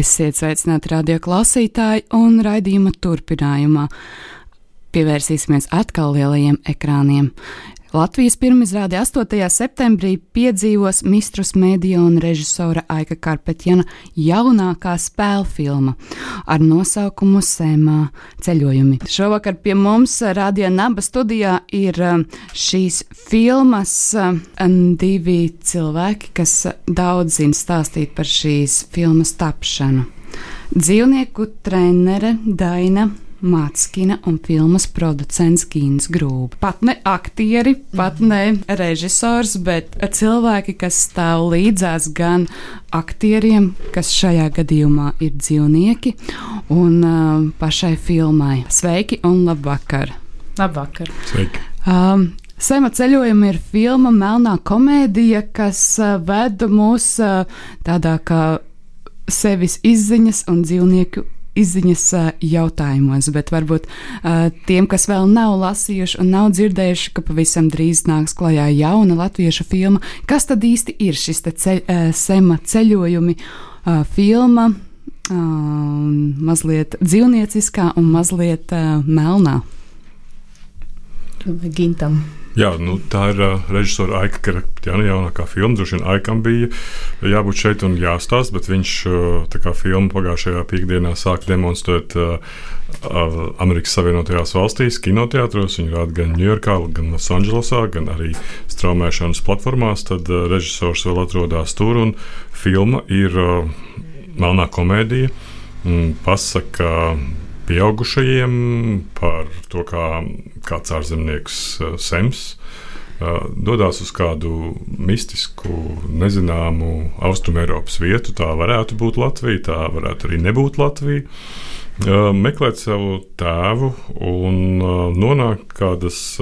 Esiet sveicināti radio klausītāji un raidījuma turpinājumā. Pievērsīsimies atkal lielajiem ekrāniem. Latvijas pirmizrāde 8. septembrī piedzīvos Mistrus Mediona režisora Aika Karpetjana jaunākā spēļu filma ar nosaukumu Sēmā ceļojumi. Šovakar pie mums Radio Naba studijā ir um, šīs filmas um, divi cilvēki, kas daudz zina stāstīt par šīs filmas tapšanu. Dzīvnieku trenere Daina Māckina un filmas producents Gīns Grūbi. Pat ne aktieri, pat ne režisors, bet cilvēki, kas stāv līdzās gan aktieriem, kas šajā gadījumā ir dzīvnieki, un uh, pašai filmai. Sveiki un labvakar! Labvakar! Sveiki! Um, Sema ceļojuma ir filma Melnā komēdija, kas uh, veda mūs uh, tādā kā sevis izziņas un dzīvnieku izziņas jautājumos, bet varbūt tiem, kas vēl nav lasījuši un nav dzirdējuši, ka pavisam drīz nāks klajā jauna latviešu filma. Kas tad īsti ir šis ceļ, sema ceļojumi filma? Mazliet dzīvnieciskā un mazliet melnā. Gintam. Jā, nu, tā ir uh, režisora Aika Karakterjana jaunākā filma. Droši vien Aikam bija jābūt šeit un jāstāsta, bet viņš uh, kā filmu pagājušajā piekdienā sāka demonstrēt uh, Amerikas Savienotajās valstīs, kinoteātros. Viņu rāda gan Ņujorkā, gan Losandželosā, gan arī straumēšanas platformās. Tad uh, režisors vēl atrodas tur un filma ir uh, melnā komēdija. Mm, pasaka, pieaugušajiem par to, kā kāds ārzemnieks uh, Sems uh, dodas uz kādu mistisku, nezināmu austrumēropas vietu. Tā varētu būt Latvija, tā varētu arī nebūt Latvija. Uh, meklēt savu tēvu un nonāk kādas,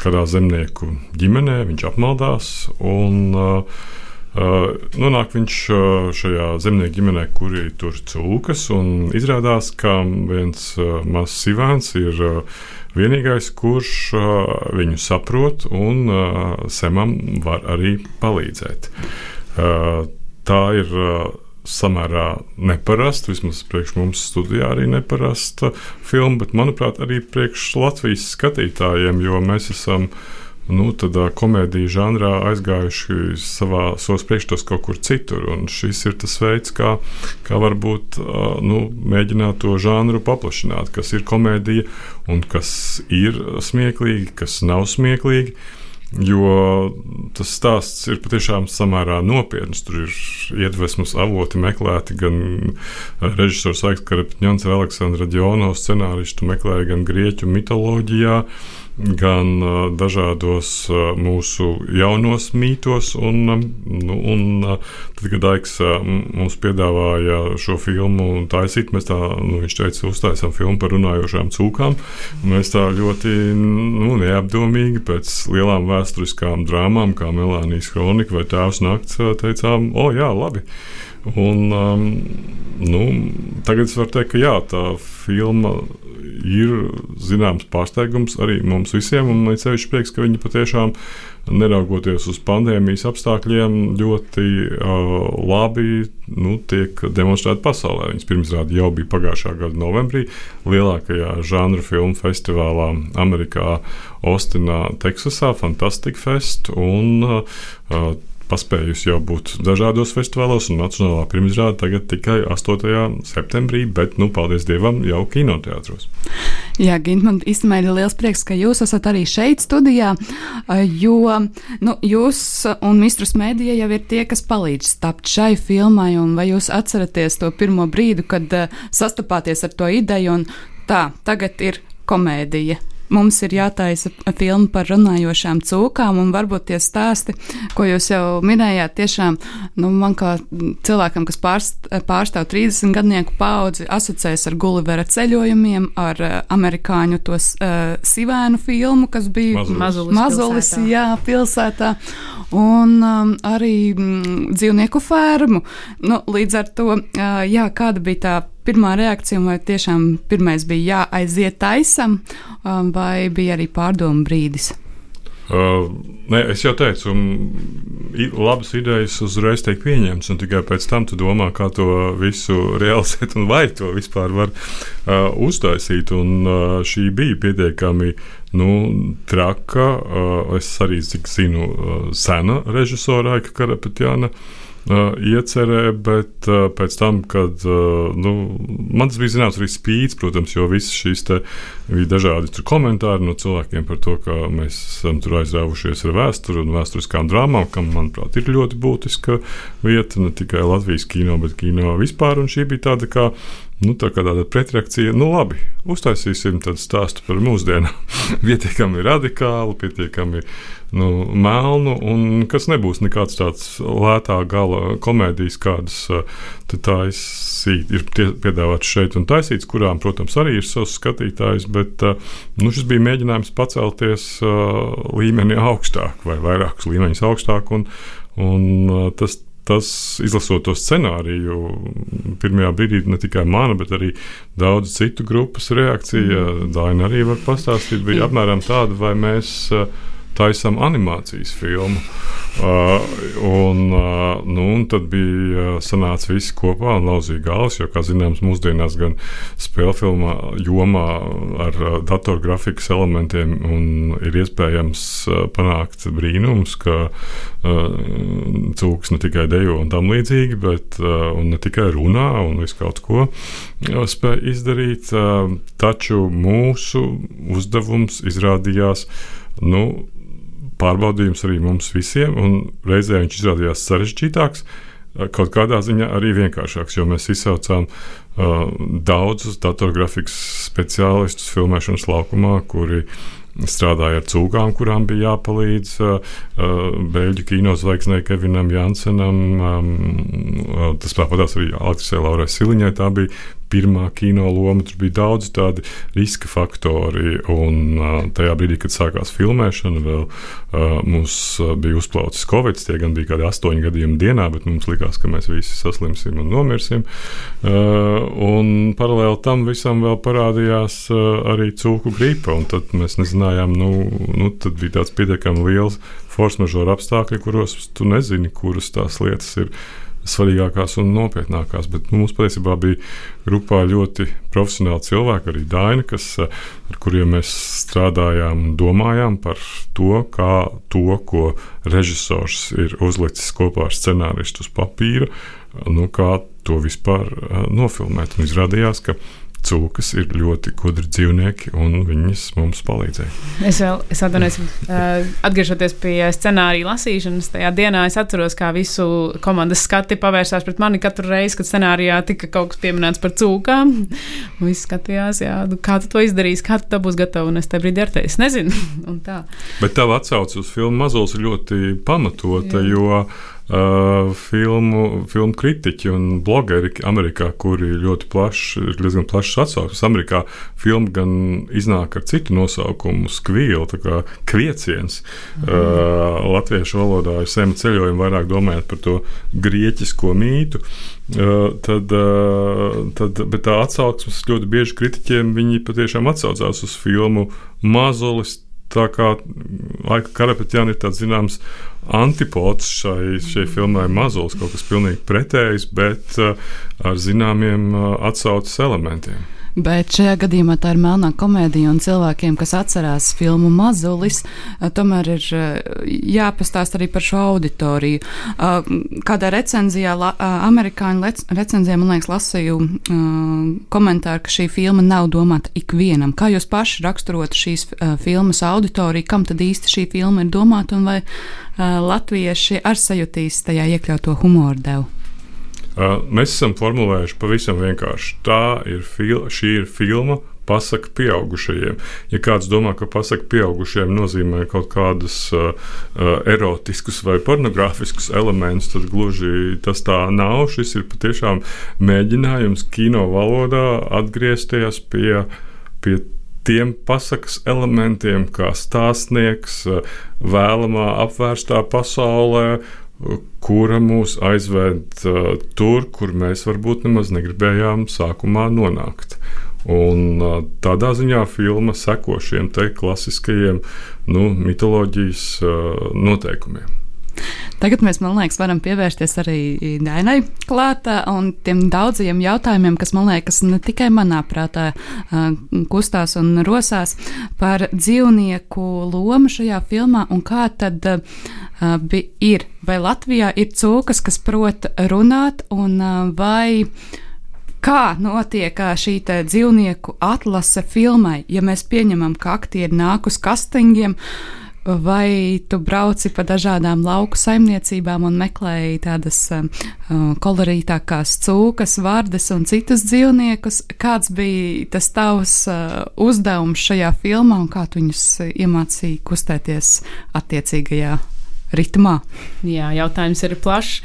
kādā zemnieku ģimenē, viņš apmaldās. Un, nonāk viņš šajā zemnieku ģimenē, kuri tur cūkas. Izrādās, ka viens mazs Ivāns ir uh, vienīgais, kurš viņu saprot un Semam var arī palīdzēt. Tā ir. Samērā neparasta, vismaz priekš mums studijā arī neparasta filma, bet manuprāt, arī priekš Latvijas skatītājiem, jo mēs esam uh, nu, tādā komēdijas žanrā aizgājuši savā savos priekšstos kaut kur citur. Un šis ir tas veids, kā, kā varbūt nu, mēģināt to žanru paplašināt, kas ir komēdija un kas ir smieklīgi, kas nav smieklīgi. Jo tas stāsts ir patiešām samērā nopietns. Tur ir iedvesmas avoti meklēti gan režisors Aiks Karapņons ar Aleksandra Džono scenāristu, meklēja gan grieķu mitoloģijā, gan dažādos mūsu jaunos mītos. Un, nu, un tad, kad Daigs mums piedāvāja šo filmu taisīt, mēs tā, nu, viņš teica, uztaisām filmu par runājošām cūkām. Mēs tā ļoti nu, neapdomīgi pēc lielām vēsturiskām drāmām, kā Melānijas kronika vai Tēvs nakts, teicām, o jā, labi. Un, um, nu, tagad es varu teikt, ka jā, tā filma ir zināms pārsteigums arī mums visiem. Man ir sevišķi prieks, ka viņi patiešām, neraugoties uz pandēmijas apstākļiem, ļoti uh, labi nu, tiek demonstrēti pasaulē. Viņas pirmsrāde jau bija pagājušā gada novembrī lielākajā žanra filmu festivālā Amerikā, Austinā, Teksasā, Fantastic Fest. Un, uh, paspējusi jau būt dažādos festivālos, un Nacionālā pirmizrāde tagad tikai 8. septembrī, bet, nu, paldies Dievam, jau kinoteātros. Jā, Gint, man īstenībā ir liels prieks, ka jūs esat arī šeit studijā, jo nu, jūs un Mistrus Mēdija jau ir tie, kas palīdz tapt šai filmai, un vai jūs atceraties to pirmo brīdi, kad sastapāties ar to ideju, un tā, tagad ir komēdija. Mums ir jātaisa filma par runājošām cūkām, un varbūt tie stāsti, ko jūs jau minējāt, tiešām nu, man kā cilvēkam, kas pārst, pārstāv 30 gadnieku paudzi, asociējas ar Gullivera ceļojumiem, ar uh, amerikāņu tos uh, sivēnu filmu, kas bija Mazulis, Mazulis pilsētā. Jā, pilsētā, un um, arī mm, dzīvnieku fermu. Nu, līdz ar to, uh, jā, kāda bija tā pirmā reakcija, vai tiešām pirmais bija jāaiziet taisam, um, vai bija arī pārdomu brīdis? Uh, ne, es jau teicu, labas idejas uzreiz tiek pieņemtas, un tikai pēc tam tu domā, kā to visu realizēt un vai to vispār var uh, uztaisīt. Un, uh, šī bija pietiekami nu, traka. Uh, es arī, cik zinu, uh, sena režisora Aika Karapetjana. Uh, iecerē, bet pēc tam, kad nu, man tas bija zināms, arī spīts, protams, jo visas šīs dažādi komentāri no cilvēkiem par to, ka mēs esam tur aizrāvušies ar vēsturi un vēsturiskām drāmām, kam, manuprāt, ir ļoti būtiska vieta ne tikai Latvijas kino, bet kino vispār. Un šī bija tāda kā Nu, tā kā tāda pretreakcija, nu labi, uztaisīsim tādu stāstu par mūsdienām. pietiekami radikālu, pietiekami nu, melnu, un kas nebūs nekāds tāds lētā gala komēdijas, kādas taisīt, ir piedāvāts šeit un taisīts, kurām, protams, arī ir savs skatītājs, bet nu, šis bija mēģinājums pacelties līmeni augstāk vai vairākus līmeņus augstāk, un, un tas tas, izlasot to scenāriju, pirmajā brīdī ne tikai mana, bet arī daudzu citu grupas reakcija, mm. Daina arī var pastāstīt, bija mm. apmēram tāda, vai mēs uh, taisām animācijas filmu. Uh, un, uh, nu, un tad bija uh, sanāca visi kopā un lauzīja galvas, jo, kā zināms, mūsdienās gan spēļu filmā jomā ar uh, datorgrafikas elementiem ir iespējams uh, panākt brīnums, ka uh, cūks ne tikai dejo un tam līdzīgi, bet uh, ne tikai runā un visu kaut ko uh, spēj izdarīt, uh, taču mūsu uzdevums izrādījās, nu, pārbaudījums arī mums visiem, un reizē viņš izrādījās sarežģītāks. Kaut kādā ziņā arī vienkāršāks, jo mēs izsaucām uh, daudzus datorgrafikas speciālistus filmēšanas laukumā, kuri strādāja ar cūkām, kurām bija jāpalīdz. Uh, Beļģu kino zvaigznei Kevinam Jansenam, um, tas pārpatās arī Aleksis Laurai Siliņai. Tā bija pirmā kino loma. Tur bija daudz tādu riska faktori. Un tajā brīdī, kad sākās filmēšana, vēl mums bija uzplaucis Covid. Tie gan bija kādi astoņi gadījumi dienā, bet mums likās, ka mēs visi saslimsim un nomirsim. Un paralēli tam visam vēl parādījās arī cūku gripa. Tad mēs nezinājām, nu, nu tad bija tāds pietiekami liels force majeure apstākļi, kuros tu nezini, kuras tās lietas ir svarīgākās un nopietnākās. Bet nu, mums patiesībā bija grupā ļoti profesionāli cilvēki, arī Daina, kas, ar kuriem mēs strādājām un domājām par to, kā to, ko režisors ir uzlicis kopā ar scenāristu uz papīra, nu, kā to vispār nofilmēt. Un izrādījās, ka cūkas ir ļoti gudri dzīvnieki, un viņas mums palīdzēja. Es vēl es atvainojos, atgriežoties pie scenārija lasīšanas, tajā dienā es atceros, kā visu komandas skati pavērsās pret mani katru reizi, kad scenārijā tika kaut kas pieminēts par cūkām. Visi skatījās, jā, nu, kā tu to izdarīsi, kā tu būsi gatava, un es te brīdī ar tevi nezinu. Bet tā atsauce uz filmu Mazols ir ļoti pamatota, jā. jo Uh, filmu, filmu kritiķi un blogeri Amerikā, kuri ļoti plaši, ir diezgan plašs atsauksmes. Amerikā filma gan iznāk ar citu nosaukumu, skvīla, tā kā kvieciens. Mm. Uh, latviešu valodā ir sēma ceļojumi vairāk domājot par to grieķisko mītu. Uh, tad, uh, tad, bet tā atsauksmes ļoti bieži kritiķiem viņi patiešām atsaucās uz filmu Mazolis Tā kā Laika Karapetjāna ir tāds zināms antipods šai, šai filmai Mazulis, kaut kas pilnīgi pretējs, bet uh, ar zināmiem uh, atsauces elementiem. Bet šajā gadījumā tā ir melnā komēdija, un cilvēkiem, kas atcerās filmu Mazulis, tomēr ir jāpastāst arī par šo auditoriju. Kādā recenzijā, amerikāņu recenzijā, man liekas, lasīju komentāru, ka šī filma nav domāta ikvienam. Kā jūs paši raksturot šīs filmas auditoriju, kam tad īsti šī filma ir domāta, un vai latvieši ar sajutīs tajā iekļauto humoru devu? Mēs esam formulējuši pavisam vienkārši. Tā ir, fil ir filma pasaka pieaugušajiem. Ja kāds domā, ka pasaka pieaugušajiem nozīmē kaut kādus uh, uh, erotiskus vai pornogrāfiskus elementus, tad gluži tas tā nav. Šis ir patiešām mēģinājums kino valodā atgriezties pie, pie tiem pasakas elementiem, kā stāstnieks uh, vēlamā apvērstā pasaulē, kura mūs aizved uh, tur, kur mēs varbūt nemaz negribējām sākumā nonākt. Un uh, tādā ziņā filma seko šiem te klasiskajiem nu, mitoloģijas uh, noteikumiem. Tagad mēs, man liekas, varam pievērsties arī Dainai klātā un tiem daudziem jautājumiem, kas, man liekas, ne tikai manā prātā kustās un rosās par dzīvnieku lomu šajā filmā un kā tad bi, ir, vai Latvijā ir cūkas, kas prot runāt un vai. Kā notiek šī dzīvnieku atlase filmai, ja mēs pieņemam, ka aktieri nāk uz kastingiem, uh, vai tu brauci pa dažādām lauku saimniecībām un meklēji tādas uh, kolorītākās cūkas, vārdas un citus dzīvniekus. Kāds bija tas tavs uh, uzdevums šajā filmā un kā tu viņus iemācīji kustēties attiecīgajā ritmā? Jā, jautājums ir plašs.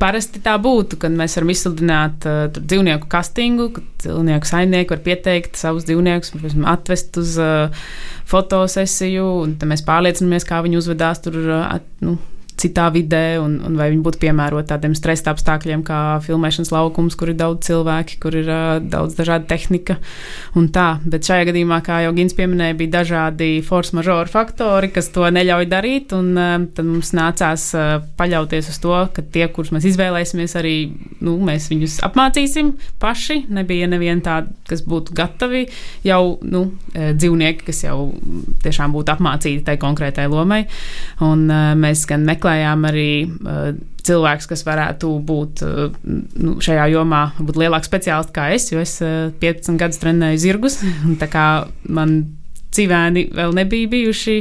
Parasti tā būtu, kad mēs varam izsludināt uh, dzīvnieku kastingu, kad dzīvnieku saimnieki var pieteikt savus dzīvniekus, piemēram, atvest uz uh, fotosesiju, un tad mēs pārliecinamies, kā viņi uzvedās tur. Uh, nu, citā vidē, un, un vai viņi būtu piemēroti tādiem stresa apstākļiem, kā filmēšanas laukums, kur ir daudz cilvēki, kur ir uh, daudz dažādu tehnika un tā. Bet šajā gadījumā, kā jau Gins pieminēja, bija dažādi force majeure faktori, kas to neļauj darīt, un uh, tad mums nācās uh, paļauties uz to, ka tie, kurus mēs izvēlēsimies, arī nu, mēs viņus apmācīsim paši. Nebija neviena tāda, kas būtu gatavi jau nu, dzīvnieki, kas jau tiešām būtu apmācīti tai konkrētai lomai. Un, uh, mēs gan meklējam meklējām arī uh, cilvēks, kas varētu būt uh, nu, šajā jomā, būt lielāks speciālists kā es, jo es uh, 15 gadus trenēju zirgus. Tā kā man civēni vēl nebija bijuši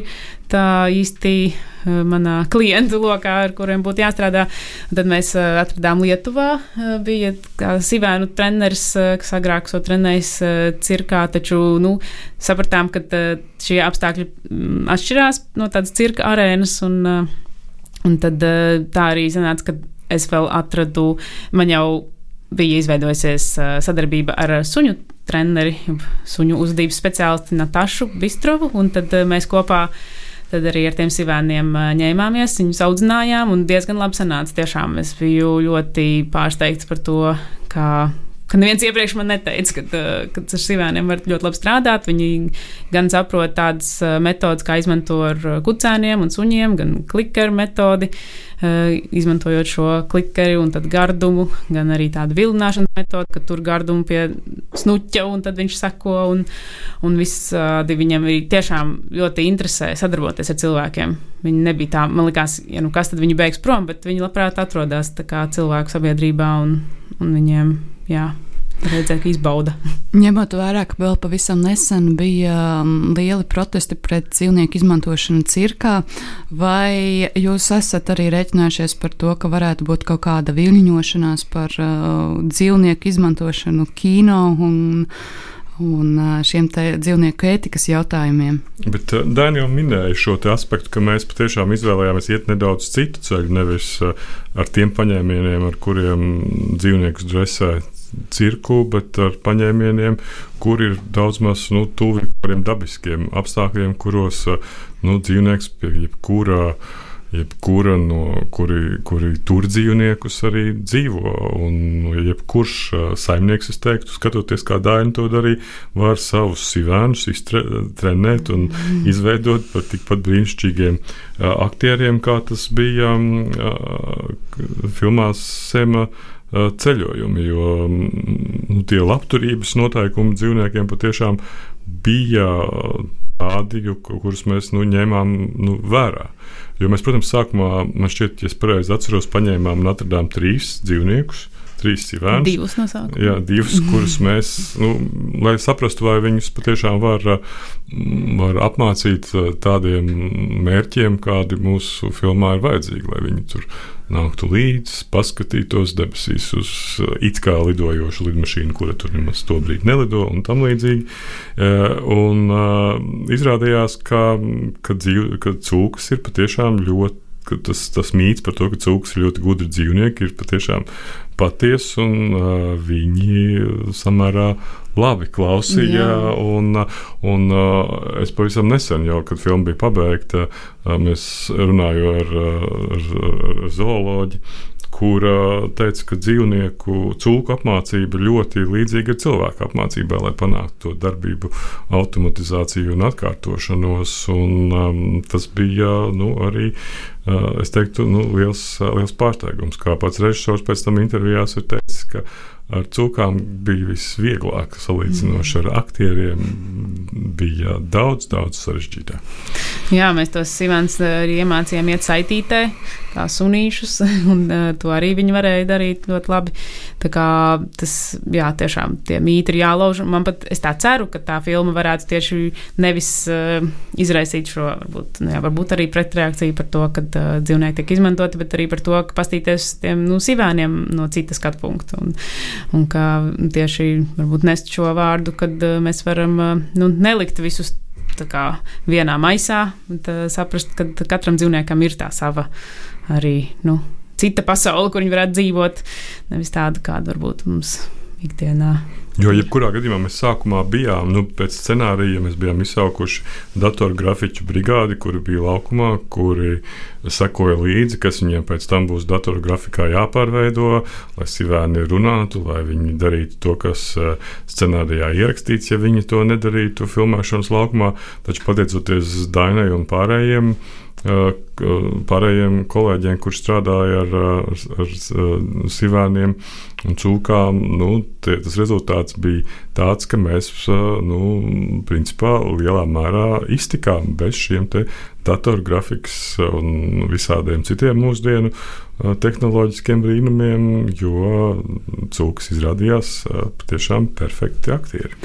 tā īsti manā klientu lokā, ar kuriem būtu jāstrādā. Tad mēs atradām Lietuvā, bija sivēnu treneris, kas agrāk so trenējis cirkā, taču nu, sapratām, ka šie apstākļi mm, atšķirās no tādas cirka arēnas. Un, Un tad eh, tā arī sanāca, ka es vēl atradu, man jau bija izveidojusies eh, sadarbība ar suņu treneri, suņu uzvedības speciālisti Natašu Bistrovu, un tad eh, mēs kopā tad arī ar tiem sivēniem ņēmāmies, viņus audzinājām, un diezgan labi sanāca. Tiešām es biju ļoti pārsteigts par to, kā ka neviens iepriekš man neteica, ka, ka ar sivēniem var ļoti labi strādāt. Viņi gan saprot tādas metodas, kā izmanto ar kucēniem un suņiem, gan klikeru metodi, izmantojot šo klikeru un tad gardumu, gan arī tādu vilināšanas metodi, ka tur gardumu pie snuķa un tad viņš sako. Un, un visādi viņam arī tiešām ļoti interesē sadarboties ar cilvēkiem. Viņi nebija tā, man liekas, ja nu kas tad viņi beigs prom, bet viņi labprāt atrodas cilvēku sabiedrībā un, un viņiem jā, redzēt, ka izbauda. Ņemot vērā, ka vēl pavisam nesen bija um, lieli protesti pret dzīvnieku izmantošanu cirkā, vai jūs esat arī rēķinājušies par to, ka varētu būt kaut kāda viļņošanās par uh, dzīvnieku izmantošanu kino un un uh, šiem dzīvnieku ētikas jautājumiem. Bet uh, Dānija jau minēja šo aspektu, ka mēs patiešām izvēlējāmies iet nedaudz citu ceļu, nevis uh, ar tiem paņēmieniem, ar kuriem dzīvniekus dresē cirku, bet ar paņēmieniem, kur ir daudz maz nu, tuvi kādiem dabiskiem apstākļiem, kuros nu, dzīvnieks pie jebkura. Jebkura no kuri, kuri tur dzīvniekus arī dzīvo. Un jebkurš saimnieks, es teiktu, skatoties, kā Dāņi to darīja, var savus sivēnus iztrenēt un mm. izveidot par tikpat brīnišķīgiem aktieriem, kā tas bija uh, filmās Sema ceļojumi, jo nu, tie labturības noteikumi dzīvniekiem patiešām bija tādi, kurus mēs nu, ņēmām nu, vērā. Jo mēs, protams, sākumā, man šķiet, ja es pareizi atceros, paņēmām un atradām trīs dzīvniekus, trīs sivēnus. Divus no sākuma. Jā, divus, kurus mēs, nu, lai saprastu, vai viņus patiešām var, var apmācīt tādiem mērķiem, kādi mūsu filmā ir vajadzīgi, lai viņi tur nāktu līdzi, paskatītos debesīs uz it kā lidojošu lidmašīnu, kura tur nemaz to brīdi nelido un tam līdzīgi. Un izrādījās, ka, ka, dzīv, ka cūkas ir patiešām ļoti tas, tas mīts par to, ka cūkas ir ļoti gudri dzīvnieki, ir patiešām patiesa un uh, viņi samērā labi klausīja. Un, un, uh, es pavisam nesen, jau, kad filma bija pabeigta, uh, mēs runājām ar, ar, ar zooloģiju kura teica, ka dzīvnieku cūku apmācība ļoti līdzīga ir cilvēku apmācībai, lai panāktu to darbību, automatizāciju un atkārtošanos. Un, um, tas bija nu, arī, es teiktu, nu, liels, liels pārsteigums. Kā pats režisors pēc tam intervijās ir teicis, ka ar cūkām bija visvieglāk salīdzinoši ar aktieriem. Bija daudz, daudz sarežģītāk. Jā, mēs tos Sīvāns arī iemācījām iet saitītē, kā sunīšus, un uh, to arī viņi varēja darīt ļoti labi. Tā kā tas, jā, tiešām tie mīti ir jālauž. Man pat es tā ceru, ka tā filma varētu tieši nevis uh, izraisīt šo, varbūt, nu, jā, varbūt arī pretreakciju par to, ka uh, dzīvnieki tiek izmantoti, bet arī par to, ka pastīties tiem nu, sīvēniem no citas skatu punkta. Un, un kā tieši varbūt nest šo vārdu, kad uh, mēs varam uh, nu, nelikt visus kā, vienā maisā, bet uh, saprast, ka katram dzīvniekam ir tā sava arī nu, cita pasaule, kur viņi varētu dzīvot, nevis tāda, kāda varbūt mums ikdienā Jo, jebkurā gadījumā mēs sākumā bijām, nu, pēc scenārija mēs bijām izsaukuši datorgrafiķu brigādi, kuri bija laukumā, kuri sekoja līdzi, kas viņiem pēc tam būs datorgrafikā jāpārveido, lai sivēni runātu, lai viņi darītu to, kas eh, scenārijā ierakstīts, ja viņi to nedarītu filmēšanas laukumā. Taču pateicoties Dainai un pārējiem, pārējiem kolēģiem, kurš strādāja ar, ar, ar sivēniem un cūkām, nu, tie, tas rezultāts bija tāds, ka mēs nu, principā lielā mērā iztikām bez šiem datorgrafikas un visādiem citiem mūsdienu tehnoloģiskiem brīnumiem, jo cūks izrādījās patiešām perfekti aktieri.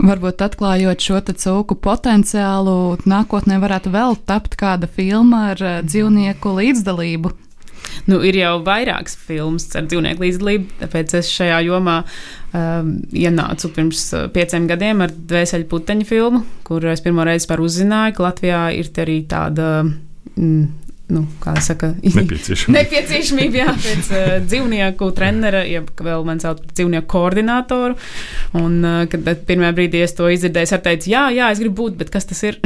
Varbūt atklājot šo cūku potenciālu, nākotnē varētu vēl tapt kāda filma ar dzīvnieku līdzdalību. Nu, ir jau vairākas filmas ar dzīvnieku līdzdalību, tāpēc es šajā jomā um, ienācu pirms pieciem gadiem ar Dvēseli puteņu filmu, kur es pirmo reizi par uzzināju, ka Latvijā ir arī tāda. Mm, nu, kā saka, nepieciešamība. nepieciešamība jā, pēc uh, dzīvnieku trenera, jeb vēl man sauc par dzīvnieku koordinātoru. Un, uh, kad pirmā brīdī es to izdzirdēju, es teicu, jā, jā, es gribu būt, bet kas tas ir?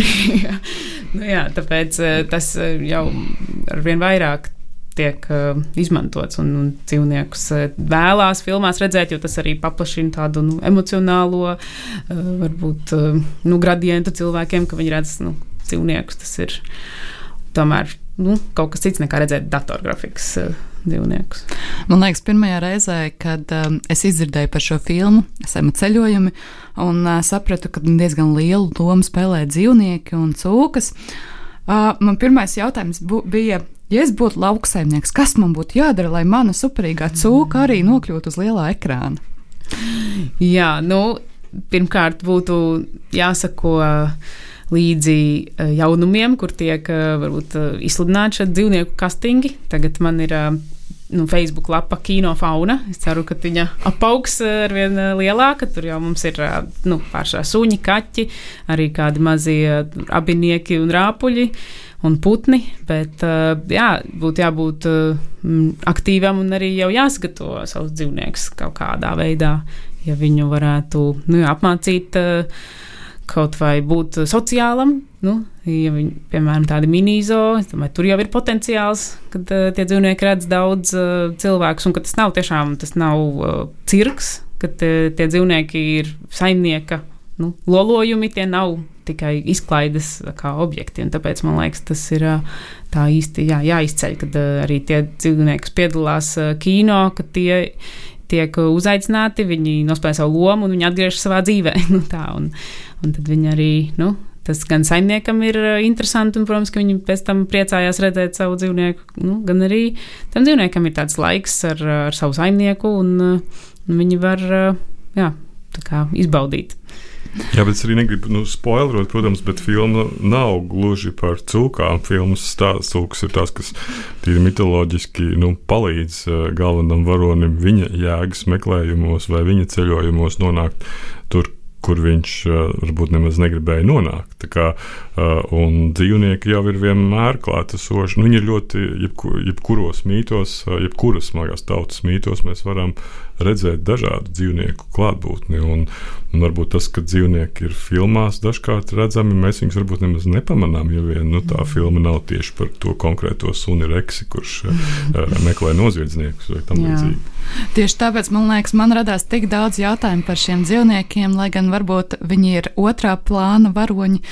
nu, jā, tāpēc uh, tas jau ar vien vairāk tiek uh, izmantots un, un dzīvniekus uh, vēlās filmās redzēt, jo tas arī paplašina tādu nu, emocionālo, uh, varbūt uh, nu, gradientu cilvēkiem, ka viņi redz nu, dzīvniekus. Tas ir tomēr nu, kaut kas cits nekā redzēt datorgrafikas. Uh, Dzīvniekus. Man liekas, pirmajā reizē, kad um, es izdzirdēju par šo filmu, esmu ceļojumi, un uh, sapratu, ka diezgan lielu lomu spēlē dzīvnieki un cūkas. Uh, man pirmais jautājums bija, Ja es būtu lauksaimnieks, kas man būtu jādara, lai mana superīgā cūka arī nokļūtu uz lielā ekrāna? Jā, nu, pirmkārt būtu jāsako līdzi eh, jaunumiem, kur tiek eh, varbūt eh, izsludināti šie dzīvnieku kastingi. Tagad man ir nu, Facebook lapa Kino fauna. Es ceru, ka viņa apaugs ar vien lielāka. Tur jau mums ir nu, pāršā suņi, kaķi, arī kādi mazie abinieki un rāpuļi. Un putni, bet jā, būtu jābūt aktīvam un arī jau jāsagatavo savus dzīvniekus kaut kādā veidā, ja viņu varētu nu, apmācīt. Uh, kaut vai būt sociālam. Nu, ja viņi, piemēram, tādi mini-zo, tur jau ir potenciāls, kad uh, tie dzīvnieki redz daudz uh, cilvēku, un ka tas nav tiešām tas nav uh, cirks, ka uh, tie dzīvnieki ir saimnieka nu, lolojumi, tie nav tikai izklaides kā objekti. Tāpēc man liekas, tas ir tā īsti jā, jāizceļ, kad arī tie dzīvnieki, kas piedalās kino, ka tie tiek uzaicināti, viņi nospēlē savu lomu un viņi atgriežas savā dzīvē. nu, tā, un, un tad viņi arī nu, tas gan saimniekam ir interesanti, un, protams, ka viņi pēc tam priecājās redzēt savu dzīvnieku, nu, gan arī tam dzīvniekam ir tāds laiks ar, ar savu saimnieku, un, un viņi var jā, izbaudīt. Jā, bet es arī negribu nu, spoilerot, protams, bet filma nav gluži par cūkām. Filmas stāsts ir tas, kas tīri mitoloģiski nu, palīdz uh, galvenam varonim viņa jēgas meklējumos vai viņa ceļojumos nonākt tur, kur viņš uh, varbūt nemaz negribēja nonākt. Kā, uh, un dzīvnieki jau ir vienmēr klātesoši. Nu, viņi ir ļoti, jebku, jebkuros mītos, uh, jebkuras smagās tautas mītos mēs varam redzēt dažādu dzīvnieku klātbūtni. Un, un varbūt tas, ka dzīvnieki ir filmās dažkārt redzami, mēs viņus varbūt nemaz nepamanām, jo vien nu, tā filma nav tieši par to konkrēto suni reksi, kurš uh, meklē noziedzniekus vai tam līdzīgi. Tieši tāpēc man liekas, man radās tik daudz jautājumu par šiem dzīvniekiem, lai gan varbūt viņi ir otrā plāna varoņi.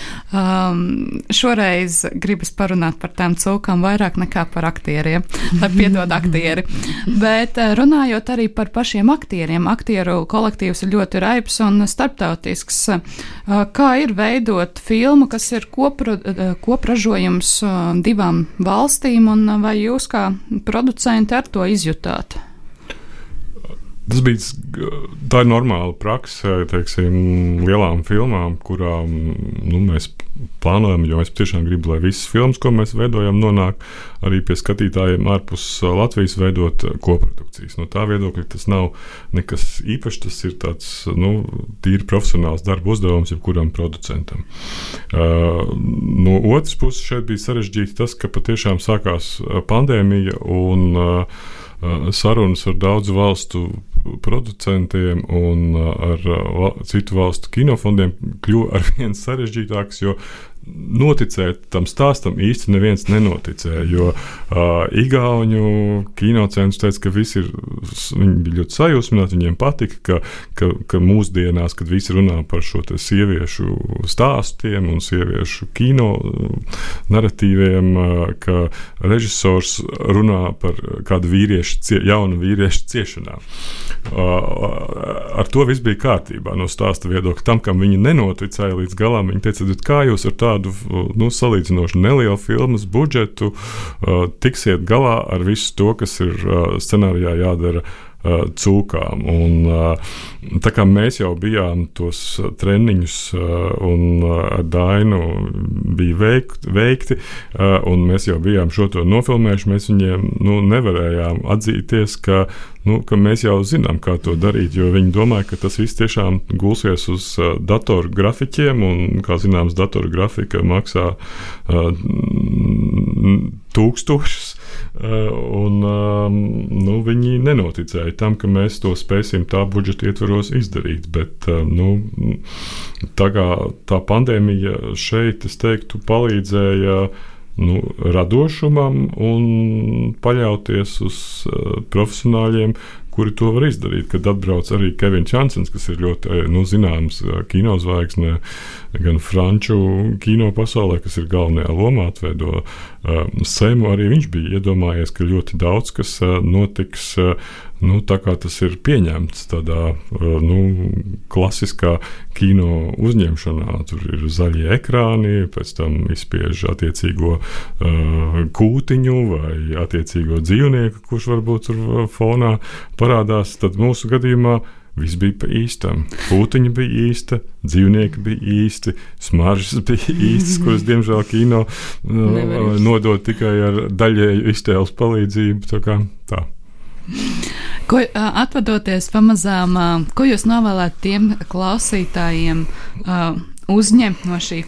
Um, šoreiz gribas parunāt par tām cūkām vairāk nekā par aktieriem, lai piedod aktieri. Bet runājot arī par pašiem aktieriem. Aktieru kolektīvs ir ļoti raips un starptautisks. Kā ir veidot filmu, kas ir kopra, kopražojums divām valstīm, un vai jūs kā producenti ar to izjutāt? Tas bija tā ir normāla praksa, teiksim, lielām filmām, kurām nu, mēs plānojam, jo mēs tiešām gribam, lai visas filmas, ko mēs veidojam, nonāk arī pie skatītājiem ārpus Latvijas, veidot koprodukcijas. No tā viedokļa tas nav nekas īpašs, tas ir tāds nu, tīri profesionāls darba uzdevums jebkuram producentam. Uh, no otras puses, šeit bija sarežģīti tas, ka patiešām sākās pandēmija un uh, sarunas ar daudzu valstu producentiem un ar citu valstu kinofondiem kļuva ar vien sarežģītāks, jo noticēt tam stāstam īsti neviens nenoticēja. Jo uh, Igaunu kinocentrs teica, ka visi ir, viņi bija ļoti sajūsmināti, viņiem patika, ka, ka, ka mūsdienās, kad visi runā par šo sieviešu stāstiem un sieviešu kino narratīviem, uh, ka režisors runā par kādu vīriešu, jaunu vīriešu ciešanām. Uh, ar to viss bija kārtībā no stāsta viedokļa. Tam, kam viņi nenoticēja līdz galam, viņi teica, kā jūs ar tādu tādu nu, salīdzinoši nelielu filmas budžetu, uh, tiksiet galā ar visu to, kas ir uh, scenārijā jādara cūkām. Un, uh, tā kā mēs jau bijām tos treniņus, uh, un ar Dainu bija veikt, veikti, un mēs jau bijām šo to nofilmējuši, mēs viņiem nu, nevarējām atzīties, ka nu, ka mēs jau zinām, kā to darīt, jo viņi domāja, ka tas viss tiešām gulsies uz datoru grafikiem, un, kā zināms, datoru grafika maksā tūkstošus. Uh, un, um, nu, viņi nenoticēja tam, ka mēs to spēsim tā budžeta ietvaros izdarīt. Bet uh, nu, tā, kā, tā pandēmija šeit, es teiktu, palīdzēja nu, radošumam un paļauties uz uh, profesionāļiem, kuri to var izdarīt. Kad atbrauc arī Kevins Jansons, kas ir ļoti eh, nu, zināms eh, kinozvaigzne gan franču kino pasaulē, kas ir galvenajā lomā, atveido uh, sēmu. Arī viņš bija iedomājies, ka ļoti daudz kas uh, notiks. Uh, nu, tā kā tas ir pieņemts tādā nu, klasiskā kino uzņemšanā, tur ir zaļie ekrāni, pēc tam izspiež attiecīgo uh, kūtiņu vai attiecīgo dzīvnieku, kurš varbūt tur fonā parādās. Tad mūsu gadījumā Viss bija pa īstam. Pūtiņa bija īsta, dzīvnieki bija īsti, smaržas bija īstas, kuras, diemžēl, kino uh, nodod tikai ar daļēju iztēles palīdzību. Tā kā, tā. Ko, atvadoties pamazām, ko jūs novēlētu tiem klausītājiem? Uzņemt no šī,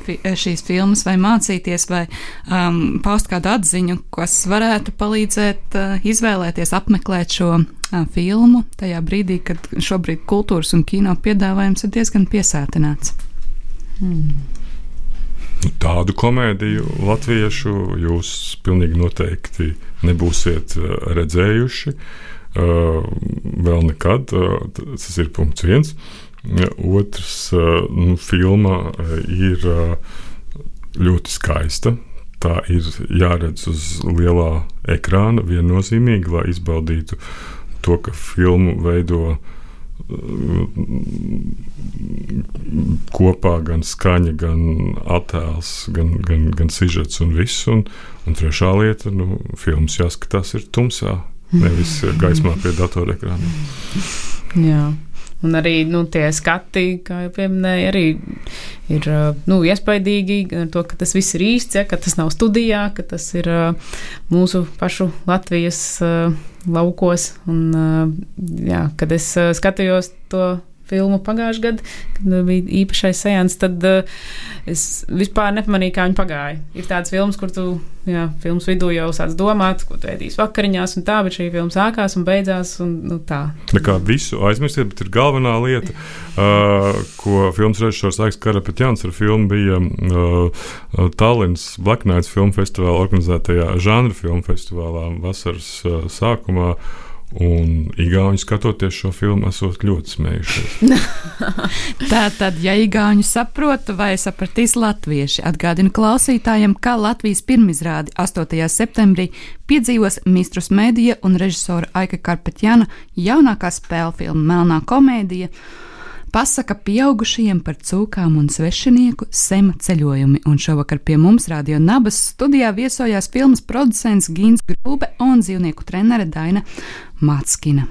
šīs filmas, vai mācīties, vai um, paust kādu atziņu, kas varētu palīdzēt uh, izvēlēties, apmeklēt šo uh, filmu tajā brīdī, kad šobrīd kultūras un kino piedāvājums ir diezgan piesātināts. Hmm. Tādu komēdiju latviešu jūs pilnīgi noteikti nebūsiet redzējuši. Uh, vēl nekad. Tas ir punkts viens. Otrs, nu, filma ir ļoti skaista. Tā ir jāredz uz lielā ekrāna viennozīmīgi, lai izbaudītu to, ka filmu veido kopā gan skaņa, gan attēls, gan, gan, gan sižets un viss. Un, un trešā lieta, nu, filmas jāskatās ir tumsā, nevis gaismā pie datorekrāna. Jā. Un arī nu, tie skati, kā jau pieminēja, arī ir nu, iespaidīgi ar to, ka tas viss ir īsts, ja, ka tas nav studijā, ka tas ir mūsu pašu Latvijas laukos. Un, jā, kad es skatījos to filmu pagājušajā gadā, kad bija īpašais sejans, tad uh, es vispār nepamanīju, kā viņi pagāja. Ir tādas filmas, kur tu jā, filmas vidū jau sāc domāt, ko tu ēdīsi vakariņās, un tā, bet šī filma sākās un beidzās. Un, nu, tā. Nekā visu aizmirstiet, bet ir galvenā lieta, uh, ko filmas režisors Aiks Karapetjans ar filmu bija uh, Tallinas Black Nights filmu festivālā organizētajā žanra filmu festivālā vasaras uh, sākumā. Un īstenībā, skatoties šo filmu, esot ļoti smējušies. Tā tad, ja īstenībā saprotu, vai sapratīs latvieši, atgādinu klausītājiem, ka Latvijas pirmizrādi 8. septembrī piedzīvos Mistrus Mēdija un režisora Aika Karpetjana jaunākā spēļu filma Melnā komēdija pasaka pieaugušajiem par cūkām un svešinieku sema ceļojumi, un šovakar pie mums Radio Nabas studijā viesojās filmas producents Gins Grūbe un dzīvnieku trenere Daina Māckina.